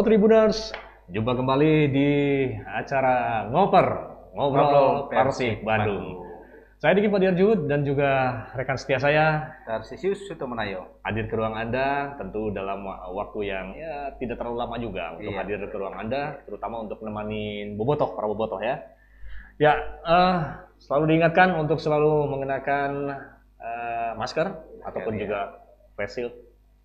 Halo Tribuners, jumpa kembali di acara Ngoper, Ngobrol Ngobrol Persik Bandung. Bandung. Saya Diki Padiarjud dan juga rekan setia saya Tarsisius Sutomenayo. hadir ke ruang Anda tentu dalam wa- waktu yang ya tidak terlalu lama juga untuk Iya. hadir ke ruang Anda, terutama untuk menemani bobotoh, para bobotoh ya. Ya, eh, selalu diingatkan untuk selalu mengenakan eh, masker ataupun iya. juga face shield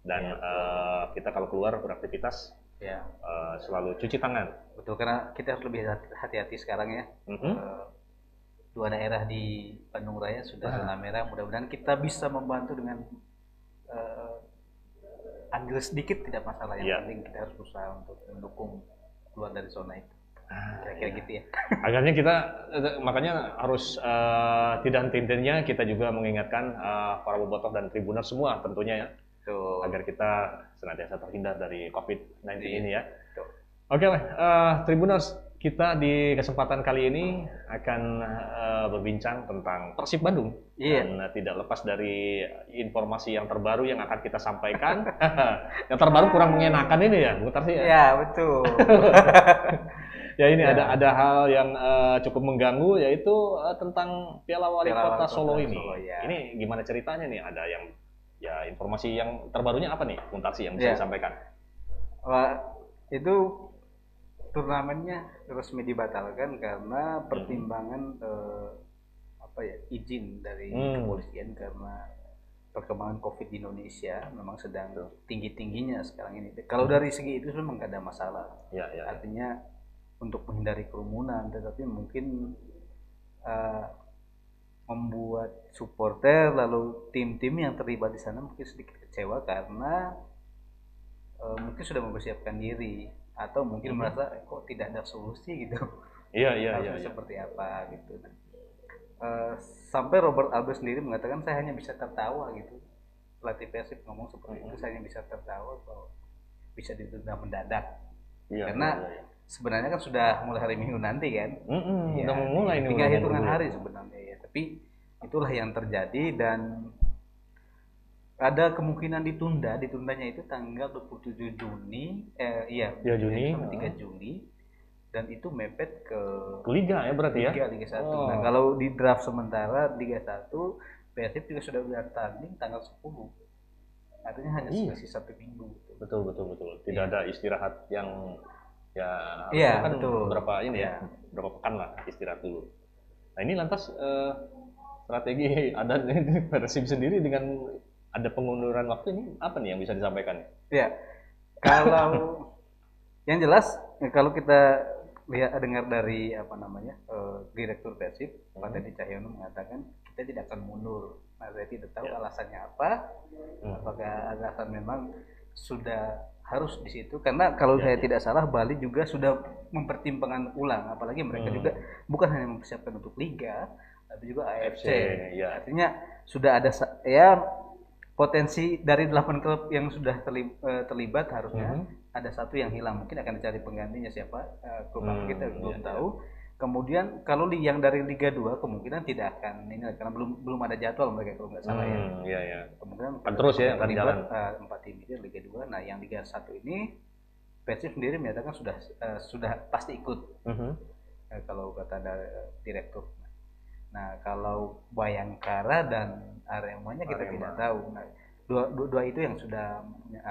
dan Iya. eh, kita kalau keluar beraktivitas Ya, eh, selalu cuci tangan. betul karena kita harus lebih hati- hati-hati sekarang ya. Mhm. Eh, dua daerah di Bandung Raya sudah Ah. zona merah. Mudah-mudahan kita bisa membantu dengan eh andil sedikit tidak masalah. Yang Iya. penting kita harus berusaha untuk mendukung keluar dari zona itu. Ah, Kira-kira iya. gitu ya. Akhirnya kita makanya harus eh, tidak henti-hentinya kita juga mengingatkan eh, para bobotoh dan tribuner semua tentunya ya Tuh. agar kita senantiasa terhindar dari COVID-19 Iya. ini ya. Tuh. Oke, eh, Tribuners, kita di kesempatan kali ini akan eh, berbincang tentang Persib Bandung. Iya. Dan eh, tidak lepas dari informasi yang terbaru yang akan kita sampaikan. yang terbaru kurang mengenakan ini ya, Bu Tarsi ya. Ya, betul. Ya ini Ya. ada ada hal yang eh, cukup mengganggu yaitu eh, tentang Piala Wali Piala Kota Solo ini. Solo, ya. Ini gimana ceritanya nih? Ada yang ya informasi yang terbarunya apa nih, Bu Tarsi yang bisa Ya. disampaikan? Wah, itu turnamennya resmi dibatalkan karena pertimbangan eh, apa ya izin dari Hmm. kepolisian karena perkembangan COVID di Indonesia memang sedang tinggi tingginya sekarang ini. Kalau dari segi itu memang gak ada masalah. Ya, ya. ya. Artinya untuk menghindari kerumunan, tetapi mungkin eh, membuat supporter lalu tim-tim yang terlibat di sana mungkin sedikit kecewa karena eh, mungkin sudah mempersiapkan diri atau mungkin Mhm. merasa "Eh, kok tidak ada solusi gitu Iya, iya, iya. iya. seperti apa gitu Nah, eh, sampai Robert Albert sendiri mengatakan saya hanya bisa tertawa gitu pelatih Persib ngomong seperti itu Mhm. saya hanya bisa tertawa kalau bisa ditunda mendadak Iya, karena- iya, iya. Sebenarnya kan sudah mulai hari Minggu nanti kan Mm-mm, Ya, udah mau mulai nih. tinggal udah hitungan mau hari sebenarnya ya tapi itulah yang terjadi dan ada kemungkinan ditunda ditundanya itu tanggal 27 Juni eh iya Ya, Juni. sampai 3 Juni dan itu mepet ke Ke Liga ya berarti ya? Liga Liga 1 Oh. nah kalau di draft sementara Liga 1 Persib juga sudah bertanding tanggal 10 artinya hanya Iya. selisih satu minggu Betul, betul, betul. Tidak Iya. ada istirahat yang ya Iya, kan betul. berapa ini ya, Iya. berapa pekan lah istirahat dulu. Nah ini lantas eh, strategi ada Persib sendiri dengan ada pengunduran waktu ini apa nih yang bisa disampaikan? Ya, kalau yang jelas ya, kalau kita lihat dengar dari apa namanya eh, direktur Persib Pak Hmm. Teddy Cahyono mengatakan kita tidak akan mundur. Nah, saya tidak tahu Ya. alasannya apa. Hmm. Apakah alasan memang sudah harus di situ? Karena kalau Ya, saya ya. tidak salah Bali juga sudah mempertimbangkan ulang, apalagi mereka Hmm. juga bukan hanya mempersiapkan untuk liga, tapi juga AFC. ya. Artinya sudah ada ya potensi dari 8 klub yang sudah eh, terlibat harusnya Mhm. ada satu yang hilang mungkin akan dicari penggantinya siapa eh, klub Hmm, kita belum iya, tahu kemudian kalau yang dari Liga 2 kemungkinan tidak akan ini karena belum belum ada jadwal mereka kalau nggak salah ya Hmm, iya, iya. kemungkinan Akan terus ya, akan jalan. eh, empat tim ini Liga 2 nah yang Liga 1 ini Persib sendiri menyatakan sudah eh, sudah pasti ikut Mhm. eh, kalau kata dari direktur nah kalau Bayangkara dan Aremanya kita Arema. tidak tahu nah, dua, dua, dua itu yang sudah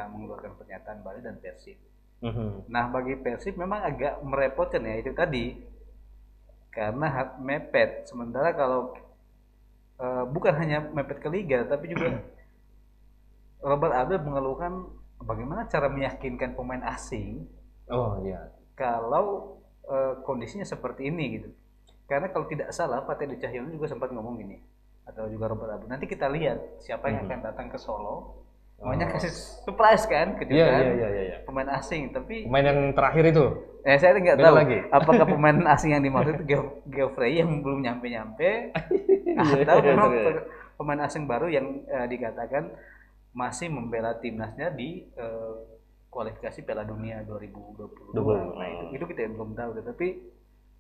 mengeluarkan pernyataan Bali dan Persib Mhm. Nah bagi Persib memang agak merepotkan ya itu tadi karena hak mepet. Sementara kalau eh, bukan hanya mepet ke liga tapi juga Robert Abel mengeluhkan bagaimana cara meyakinkan pemain asing Oh iya. kalau eh, kondisinya seperti ini gitu. Karena kalau tidak salah Pak Teddy Cahyono juga sempat ngomong gini atau juga Robert Abel. Nanti kita lihat siapa yang Mhm. akan datang ke Solo. Oh. Maunya kasih surprise kan, Iya, kejutan iya, iya, iya, iya. pemain asing. Tapi Pemain yang terakhir itu. Eh saya nggak tahu lagi. apakah pemain asing yang dimaksud itu Geo- Geoffrey yang belum nyampe-nyampe Iya, atau iya, memang iya. pe- pemain asing baru yang eh, dikatakan masih membela timnasnya di eh, kualifikasi Piala Dunia 2022. Dua. Nah itu, itu kita belum tahu, tetapi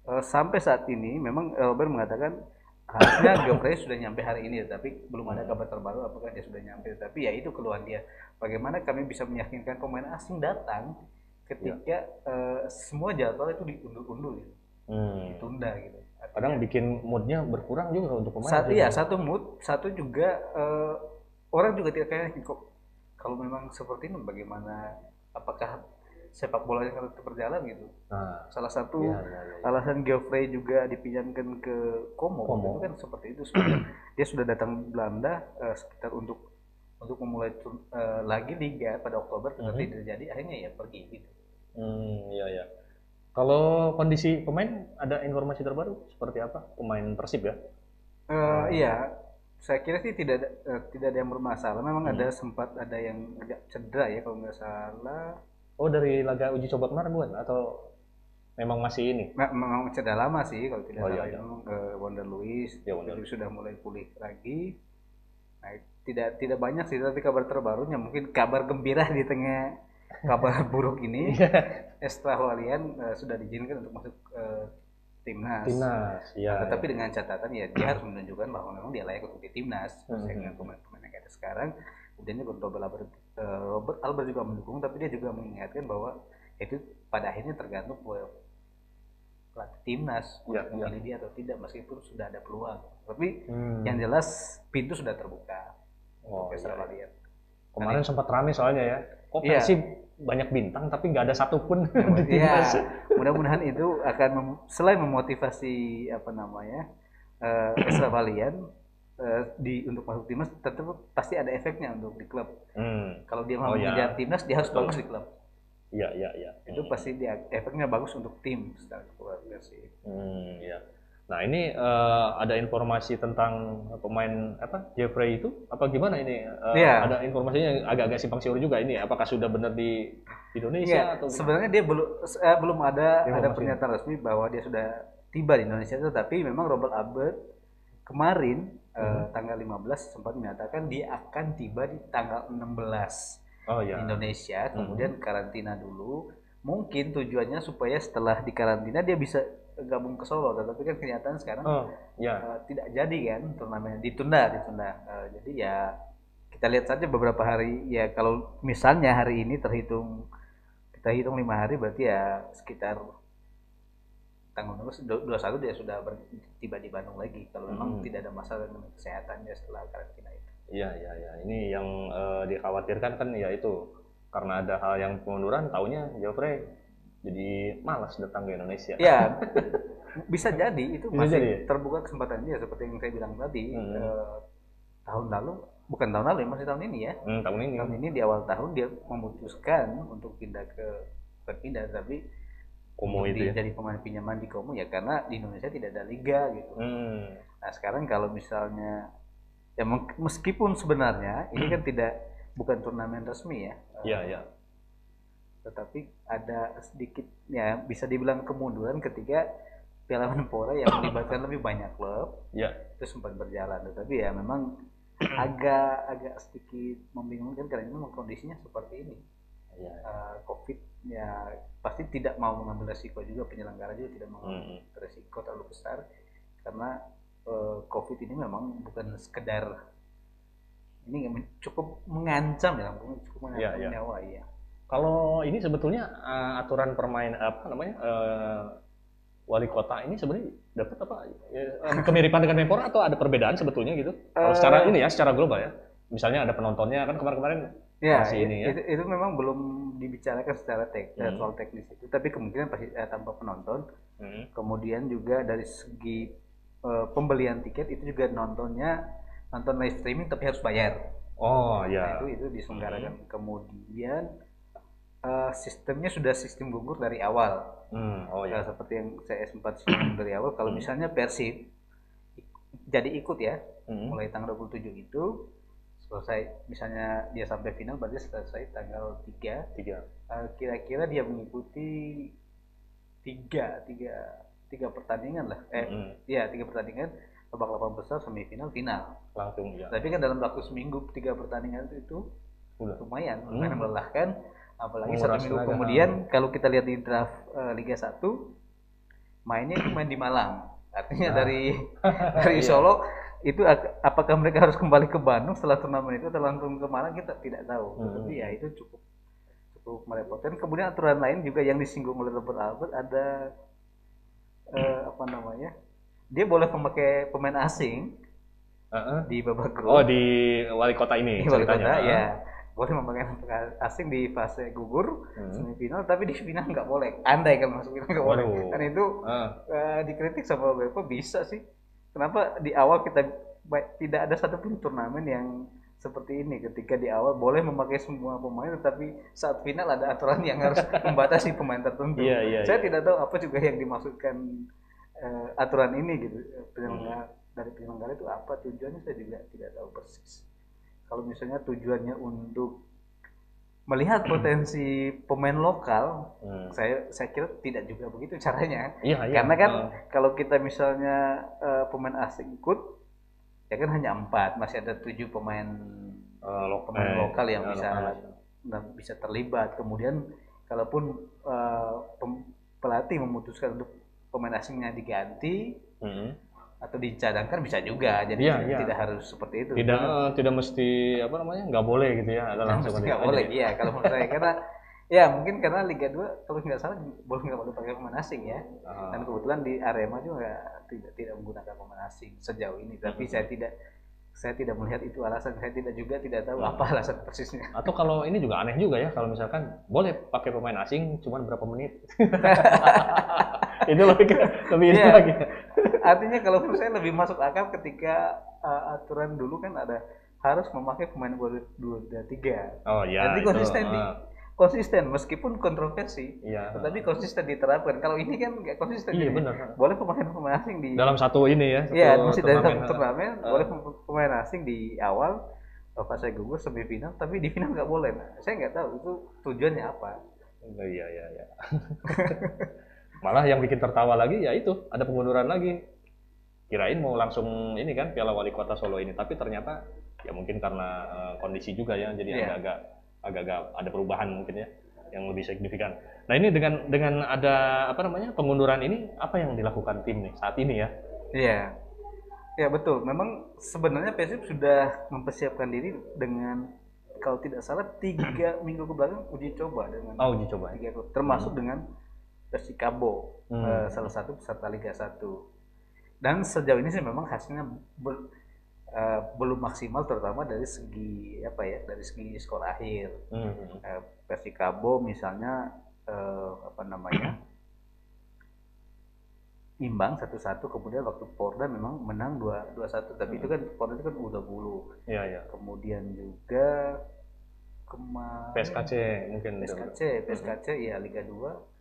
eh, sampai saat ini memang Robert mengatakan harusnya Geoffrey sudah nyampe hari ini, tapi belum ada kabar terbaru apakah dia sudah nyampe. Tapi ya itu keluhan dia. Bagaimana kami bisa meyakinkan pemain asing datang ketika eh, semua jadwal itu diundur-undur gitu, Hmm. ditunda gitu. Kadang bikin moodnya berkurang juga untuk pemain. satu ya satu mood satu juga eh, orang juga tidak kayak kok kalau memang seperti ini bagaimana apakah sepak bola yang harus berjalan gitu Nah, salah satu iya, iya, iya. alasan Geoffrey juga dipinjamkan ke Como, Como. itu kan seperti itu sebenarnya. dia sudah datang Belanda eh, sekitar untuk untuk memulai eh, lagi liga pada Oktober tetapi Mhm. tidak jadi akhirnya ya pergi gitu Hmm, iya ya. Kalau kondisi pemain ada informasi terbaru seperti apa? Pemain Persib ya? Eh, iya saya kira sih tidak ada, eh, tidak ada yang bermasalah memang Hmm. ada sempat ada yang agak cedera ya kalau nggak salah Oh dari laga uji coba kemarin bukan? Atau memang masih ini? Nah, memang cedera lama sih kalau tidak Oh, salah iya, iya. ke Wonder Luis Ya, Wonder sudah mulai pulih lagi nah, tidak tidak banyak sih tapi kabar terbarunya mungkin kabar gembira di tengah kabar buruk ini Iya. Estra Walian eh, sudah diizinkan untuk masuk eh, timnas Timnas, ya. Nah, tetapi dengan catatan ya dia harus menunjukkan bahwa memang dia layak untuk di timnas Hmm. Saya dengan pemain-pemain yang ada sekarang kemudian Albert, eh, Robert Albert juga mendukung tapi dia juga mengingatkan bahwa itu pada akhirnya tergantung pelatih timnas Ya, untuk memilih dia atau tidak meskipun sudah ada peluang tapi Hmm. yang jelas pintu sudah terbuka Oh, untuk iya. Walian Kemarin sempat rame soalnya ya. Kok Iya. Persib banyak bintang tapi nggak ada satupun di Iya, timnas. mudah-mudahan itu akan mem- selain memotivasi apa namanya eh Esra Valian eh, di untuk masuk timnas, tentu pasti ada efeknya untuk di klub. Hmm. Kalau dia mau Oh, mengejar timnas, dia harus Betul. bagus di klub. Iya, iya, iya. Itu pasti dia efeknya bagus untuk tim secara keluarga sih. Hmm, iya. Nah, ini eh, ada informasi tentang pemain apa? Jeffrey itu apa gimana ini? Eh, Iya. Ada informasinya agak-agak simpang siur juga ini. Apakah sudah benar di Indonesia Iya, atau sebenarnya dia belum eh, belum ada ada Informasi. pernyataan resmi bahwa dia sudah tiba di Indonesia, tetapi memang Robert Albert kemarin eh, Hmm. tanggal 15 sempat menyatakan dia akan tiba di tanggal 16. Oh iya. Indonesia, Mhm. kemudian karantina dulu. Mungkin tujuannya supaya setelah di karantina dia bisa gabung ke Solo, tetapi kan kenyataan sekarang Oh, ya. eh, tidak jadi kan turnamen ditunda, ditunda. Eh, jadi ya kita lihat saja beberapa hari ya kalau misalnya hari ini terhitung kita hitung lima hari berarti ya sekitar tanggal 21 dia sudah ber- tiba di Bandung lagi kalau memang Mhm. tidak ada masalah dengan kesehatannya setelah karantina itu. Iya, iya, iya. Ini yang eh, dikhawatirkan kan ya itu karena ada hal yang pengunduran, taunya Jeffrey jadi malas datang ke Indonesia. Ya, bisa jadi itu Bisa masih jadi ya? terbuka kesempatan dia seperti yang saya bilang tadi Hmm. eh, tahun lalu bukan tahun lalu ya masih tahun ini ya Hmm, tahun ini. tahun ini di awal tahun dia memutuskan untuk pindah ke bukan pindah tapi Komo itu ya. di- jadi pemain pinjaman di Como ya karena di Indonesia tidak ada liga gitu. Hmm. Nah sekarang kalau misalnya ya meskipun sebenarnya ini kan tidak bukan turnamen resmi ya, Iya, iya. tetapi ada sedikit ya bisa dibilang kemunduran ketika Piala Menpora yang melibatkan lebih banyak klub Iya. itu sempat berjalan tetapi ya memang agak agak sedikit membingungkan karena memang kondisinya seperti ini Iya. Eh, covid ya pasti tidak mau mengambil resiko juga penyelenggara juga tidak mau Hmm. resiko terlalu besar karena eh, covid ini memang bukan sekedar ini cukup mengancam ya cukup mengancam Iya, iya. nyawa iya Kalau ini sebetulnya uh, aturan permain apa namanya uh, wali kota ini sebenarnya dapat apa ya, kemiripan dengan Menpora atau ada perbedaan sebetulnya gitu? Kalau secara ini ya, secara global ya. Misalnya ada penontonnya kan kemarin-kemarin Ya, Masih ini ya. itu, itu memang belum dibicarakan secara tek, eh, Hmm. soal teknis itu, tapi kemungkinan pasti eh, tanpa penonton. hmm, Kemudian juga dari segi eh, pembelian tiket itu juga nontonnya nonton live streaming tapi harus bayar. oh Nah, ya. itu itu diselenggarakan. Kemudian eh, sistemnya sudah sistem gugur dari awal. Hmm, oh Nah, ya. seperti yang saya sempat singgung dari awal, kalau Hmm. misalnya Persib jadi ikut ya, Hmm, mulai tanggal 27 itu selesai misalnya dia sampai final berarti selesai tanggal 3 tiga. Eh, kira-kira dia mengikuti tiga tiga tiga pertandingan lah eh Hmm, ya tiga pertandingan babak delapan besar semifinal final langsung ya. tapi kan dalam waktu seminggu tiga pertandingan itu, itu Udah. lumayan lumayan melelahkan apalagi Menguras satu minggu tenaga. kemudian kalau kita lihat di draft eh, Liga 1 mainnya itu main di Malang artinya Nah. dari dari Iya. Solo itu ak- apakah mereka harus kembali ke Bandung setelah turnamen itu atau langsung ke Malang kita tidak tahu Hmm. tapi ya itu cukup cukup merepotkan. Kemudian aturan lain juga yang disinggung oleh Robert Albert ada eh, apa namanya? Dia boleh memakai pemain asing Heeh. di babak grup. Oh di wali kota ini Di wali kota, ya boleh memakai pemain asing di fase gugur Hmm. semifinal, tapi di final nggak boleh. Andai kan masuk final nggak boleh. Waduh. Itu Ah, eh, dikritik sama beberapa bisa sih. Kenapa di awal kita tidak ada satupun turnamen yang seperti ini ketika di awal boleh memakai semua pemain tetapi saat final ada aturan yang harus membatasi pemain tertentu. Iya, iya, Saya iya. tidak tahu apa juga yang dimaksudkan eh, aturan ini gitu. Penyelenggara dari penyelenggara itu apa tujuannya saya juga tidak tahu persis. Kalau misalnya tujuannya untuk melihat potensi pemain lokal, hmm. saya saya kira tidak juga begitu caranya. Iya, iya. Karena kan Ah, kalau kita misalnya eh, pemain asing ikut, ya kan hanya empat, masih ada tujuh pemain eh, lo- pemain eh, lokal yang eh, bisa lokal. nah, bisa terlibat. Kemudian kalaupun pem- pelatih memutuskan untuk pemain asingnya diganti Hmm. Atau dicadangkan bisa juga. Jadi Iya, iya. tidak harus seperti itu. Tidak eh, tidak mesti apa namanya nggak boleh gitu ya. Ada langsung Mesti aja. nggak boleh, ya. iya kalau menurut saya karena ya mungkin karena Liga 2 kalau nggak salah boleh nggak boleh pakai pemain asing ya. Ah, dan kebetulan di Arema juga tidak tidak menggunakan pemain asing sejauh ini tapi Mhm. saya tidak saya tidak melihat itu alasan saya tidak juga tidak tahu Mhm. apa alasan persisnya Atau kalau ini juga aneh juga ya kalau misalkan boleh pakai pemain asing cuman berapa menit. itu lebih lebih Iya. lagi. Artinya kalau menurut saya lebih masuk akal ketika uh, aturan dulu kan ada harus memakai pemain dua dua tiga Oh iya. Jadi konsisten ah, konsisten meskipun kontroversi Iya. tetapi konsisten diterapkan kalau ini kan nggak konsisten Iya jadi benar. boleh pemain pemain asing di Dalam satu ini ya. Iya, masih dari satu turnamen Ah. boleh pem- pemain asing di awal pas saya gugur semifinal, tapi di final nggak boleh. Nah, saya nggak tahu itu tujuannya apa. Oh, iya iya iya. Malah yang bikin tertawa lagi ya itu ada pengunduran lagi. Kirain mau langsung ini kan Piala Wali Kota Solo ini, tapi ternyata ya mungkin karena eh, kondisi juga ya, jadi Iya. agak-agak agak-agak ada perubahan mungkin ya yang lebih signifikan. Nah ini dengan dengan ada apa namanya pengunduran ini apa yang dilakukan tim nih saat ini ya? Iya, ya betul. Memang sebenarnya Persib sudah mempersiapkan diri dengan kalau tidak salah tiga minggu ke belakang uji coba dengan Oh uji coba. ya? tiga klub, termasuk dengan Persikabo, Hmm. eh, salah satu peserta Liga 1. Dan sejauh ini sih memang hasilnya bel- eh, belum maksimal terutama dari segi apa ya, dari segi skor akhir. Hmm. Eh, Persikabo misalnya eh, apa namanya? imbang satu-satu kemudian waktu Porda memang menang 2 2-1 tapi itu kan Porda itu kan udah bulu. Iya iya. Kemudian juga kemarin PSKC mungkin. PSKC, PSKC ya Liga 2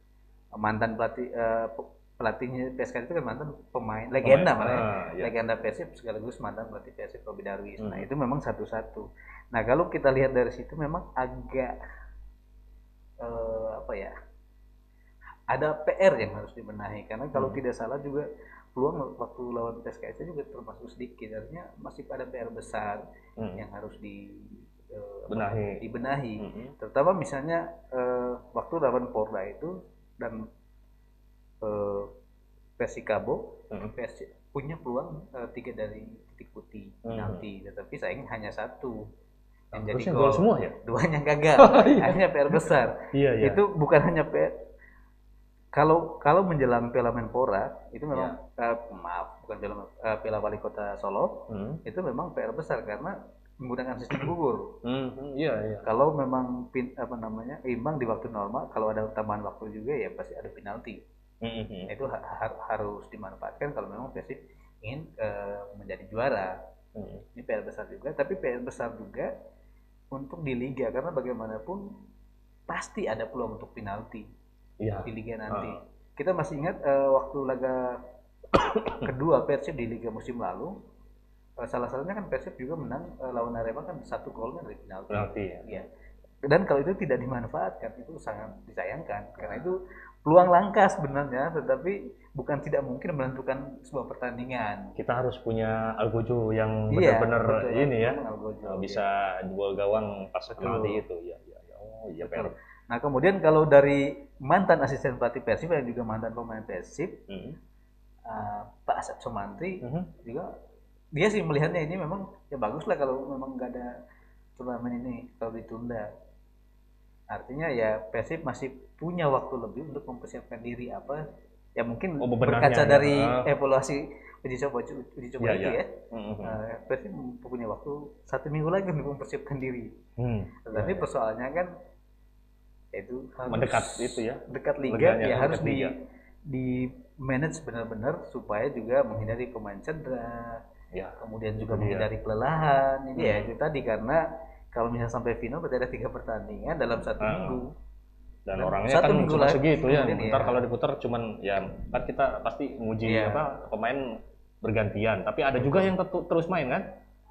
mantan pelatih pe- pelatihnya PSKC itu kan mantan pemain legenda malah ya. Ah, iya. legenda Persib sekaligus mantan pelatih Persib Robi Darwis. Nah Hmm. itu memang satu-satu. Nah kalau kita lihat dari situ memang agak eh, apa ya? Ada PR yang harus dibenahi karena kalau Hmm. tidak salah juga peluang waktu lawan PSKC juga termasuk sedikit. Artinya masih ada PR besar Hmm. yang harus di eh, Benahi. dibenahi Hmm. terutama misalnya eh, waktu lawan Porda itu dan eh, Persikabo Hmm. Persi punya peluang eh, tiga dari titik putih Hmm. penalti tetapi sayang hanya satu yang jadi Harusnya gol semua ya? duanya gagal Iya. akhirnya PR besar Iya iya. itu bukan hanya PR kalau kalau menjelang Piala Menpora itu memang eh, maaf bukan Piala, eh, Piala Wali Kota Solo Hmm. itu memang PR besar karena menggunakan sistem gugur Hmm, hmm, iya iya. kalau memang pin, apa namanya imbang di waktu normal kalau ada tambahan waktu juga ya pasti ada penalti Hmm, hmm, Nah, itu ha- ha- harus dimanfaatkan kalau memang Persib ingin eh, menjadi juara hmm. ini PR besar juga tapi PR besar juga untuk di liga karena bagaimanapun pasti ada peluang untuk penalti Iya. di liga nanti Ah. kita masih ingat eh, waktu laga kedua Persib di liga musim lalu salah satunya kan Persib juga menang eh, lawan Arema kan satu golnya dari penalti Penalti ya. Iya. Dan kalau itu tidak dimanfaatkan itu sangat disayangkan karena itu peluang langka sebenarnya, tetapi bukan tidak mungkin menentukan sebuah pertandingan. Kita harus punya Algojo yang Iya, benar-benar betul. ini ya. Algojo, uh, bisa jual gawang pas penalti itu. Iya iya. iya. Oh iya Betul. Nah kemudian kalau dari mantan asisten pelatih Persib yang juga mantan pemain Persib, Hmm. uh, Pak Asep Sumantri Mhm. juga dia sih melihatnya ini memang ya bagus lah kalau memang nggak ada turnamen ini kalau ditunda. artinya ya Persib masih punya waktu lebih untuk mempersiapkan diri apa ya mungkin Oh, berkaca ya. dari Ah. evaluasi uji coba uji coba Iya, itu ya Mhm. eh, Persib punya waktu satu minggu lagi untuk mempersiapkan diri Hmm. tetapi Ya, ya. persoalannya kan itu harus mendekat itu ya dekat liga Liganya, ya harus dekat di liga. di manage benar-benar supaya juga menghindari pemain cedera ya kemudian juga Itu dia. menghindari kelelahan ini ya Hmm. itu tadi karena kalau misalnya sampai final berarti ada tiga pertandingan dalam satu Ah. minggu dan Dan orangnya satu kan minggu cuma lagi segitu ya ntar ya. kalau diputar cuman ya kan kita pasti nguji Iya. apa pemain bergantian tapi ada juga yang terus main kan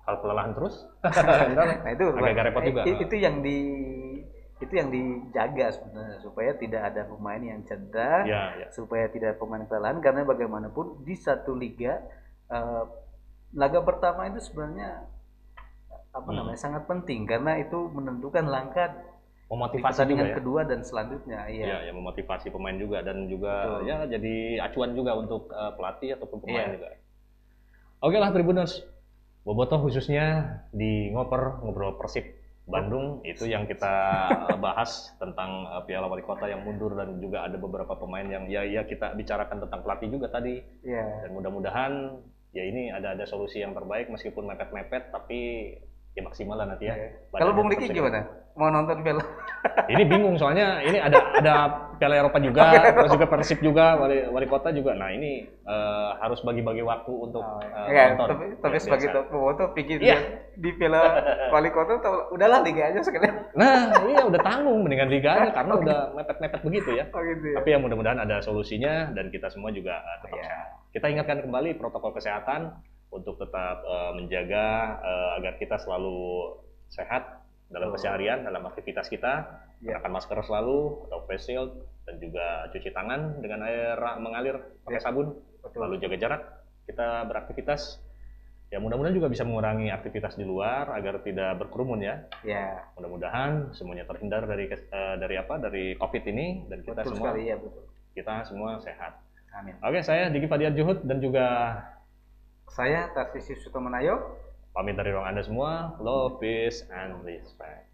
kalau kelelahan terus ntar nah itu Agak-agak repot juga. i- itu yang di itu yang dijaga sebenarnya supaya tidak ada pemain yang cedera ya ya supaya tidak pemain kelelahan karena bagaimanapun di satu liga eh, laga pertama itu sebenarnya apa Hmm. namanya sangat penting karena itu menentukan langkah memotivasi juga pertandingan ya kedua dan selanjutnya ya iya ya memotivasi pemain juga dan juga Betul. ya jadi acuan juga untuk eh, pelatih ataupun pemain Iya. juga oke lah Tribuners Boboto khususnya di ngoper ngobrol Persib Bandung itu yang kita bahas tentang eh, Piala Wali Kota yang mundur dan juga ada beberapa pemain yang ya ya kita bicarakan tentang pelatih juga tadi iya dan mudah-mudahan ya ini ada ada solusi yang terbaik meskipun mepet-mepet tapi ya maksimal lah nanti ya. Kalau Bung Diki gimana? Mau nonton film? Ini bingung soalnya ini ada ada Piala Eropa juga, terus juga Persib juga, wali, wali kota juga. Nah ini eh, harus bagi-bagi waktu untuk eh, ya, nonton. tapi, tapi Biar sebagai biasa. foto pikir Iya. dia di Piala Wali Kota atau udahlah liga aja sekalian Nah iya udah tanggung mendingan liga aja karena udah mepet-mepet begitu ya. oh gitu ya Tapi ya mudah-mudahan ada solusinya dan kita semua juga eh, tetap Iya. sehat. Kita ingatkan kembali protokol kesehatan untuk tetap eh, menjaga eh, agar kita selalu sehat dalam keseharian, dalam aktivitas kita, Gunakan masker selalu atau face shield dan juga cuci tangan dengan air mengalir pakai Iya. sabun, betul lalu jaga jarak. Kita beraktivitas ya mudah-mudahan juga bisa mengurangi aktivitas di luar agar tidak berkerumun ya. ya Mudah-mudahan semuanya terhindar dari eh, dari apa? dari Covid ini dan kita betul semua sekali ya betul kita semua sehat. amin Oke, saya Diki Fadiar Juhud dan juga saya Tarsisi Sutomenayo pamit dari ruang Anda semua. Love, peace, and respect.